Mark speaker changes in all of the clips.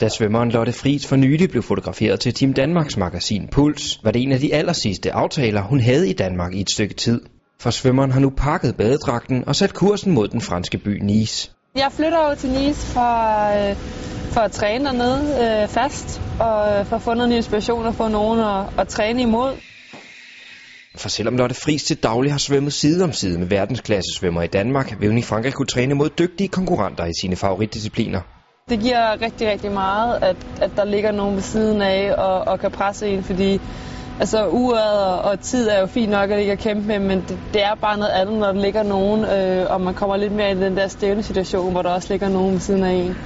Speaker 1: Da svømmeren Lotte Friis for nylig blev fotograferet til Team Danmarks magasin Puls, var det en af de allersidste aftaler, hun havde i Danmark i et stykke tid. For svømmeren har nu pakket badedragten og sat kursen mod den franske by Nice.
Speaker 2: Jeg flytter over til Nice for, øh, for at træne dernede øh, fast, og øh, for at få noget inspiration og få nogen at, at træne imod.
Speaker 1: For selvom Lotte Friis til daglig har svømmet side om side med verdensklasse svømmer i Danmark, vil hun i Frankrig kunne træne mod dygtige konkurrenter i sine favoritdiscipliner.
Speaker 2: Det giver rigtig, rigtig meget, at, at der ligger nogen ved siden af og, og kan presse en, fordi altså, uret og, og tid er jo fint nok at ligge at kæmpe med, men det, det er bare noget andet, når der ligger nogen, øh, og man kommer lidt mere i den der stævne situation, hvor der også ligger nogen ved siden af en.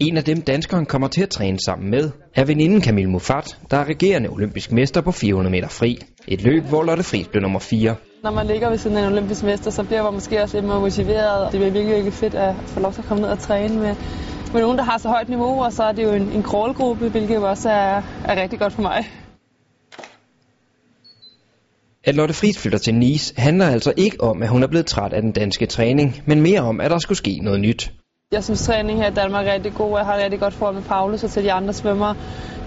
Speaker 1: En af dem danskeren kommer til at træne sammen med, er veninden Camille Mufat, der er regerende olympisk mester på 400 meter fri. Et løb, hvor Lotte Friis blev nummer 4.
Speaker 2: Når man ligger ved siden af en olympisk mester, så bliver man måske også lidt mere motiveret. Det bliver virkelig, virkelig fedt at få lov til at komme ned og træne med, med nogen, der har så højt niveau, og så er det jo en, en crawlgruppe, hvilket jo også er, er rigtig godt for mig.
Speaker 1: At Lotte Friis flytter til Nice handler altså ikke om, at hun er blevet træt af den danske træning, men mere om, at der skulle ske noget nyt.
Speaker 2: Jeg synes, træning her i Danmark er rigtig god. Jeg har rigtig godt forhold med Paulus og til de andre svømmere.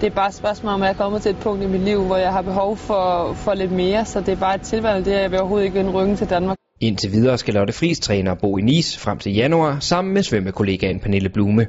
Speaker 2: Det er bare et spørgsmål om, at jeg er kommet til et punkt i mit liv, hvor jeg har behov for, for lidt mere. Så det er bare et tilvalg, det er, jeg vil overhovedet ikke vende ryggen til Danmark.
Speaker 1: Indtil videre skal Lotte Friis træner bo i Nice frem til januar sammen med svømmekollegaen Pernille Blume.